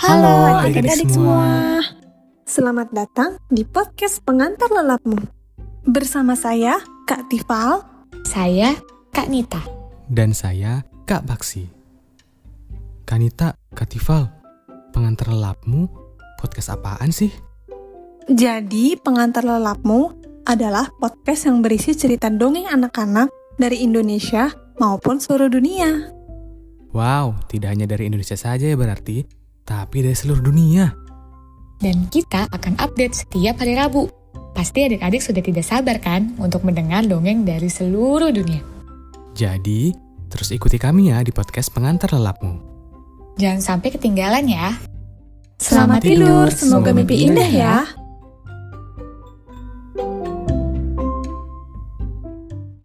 Halo adik-adik semua. semua. Selamat datang di podcast Pengantar Lelapmu. Bersama saya, Kak Tifal. Saya Kak Nita. Dan saya, Kak Baksi. Kanita, Kak Tifal, pengantar lelapmu, podcast apaan sih? Jadi, Pengantar Lelapmu adalah podcast yang berisi cerita dongeng anak-anak dari Indonesia maupun seluruh dunia. Wow, tidak hanya dari Indonesia saja ya berarti, tapi dari seluruh dunia. Dan kita akan update setiap hari Rabu. Pasti adik-adik sudah tidak sabar kan untuk mendengar dongeng dari seluruh dunia. Jadi, terus ikuti kami ya di podcast pengantar lelapmu. Jangan sampai ketinggalan ya. Selamat tidur, semoga mimpi indah ya.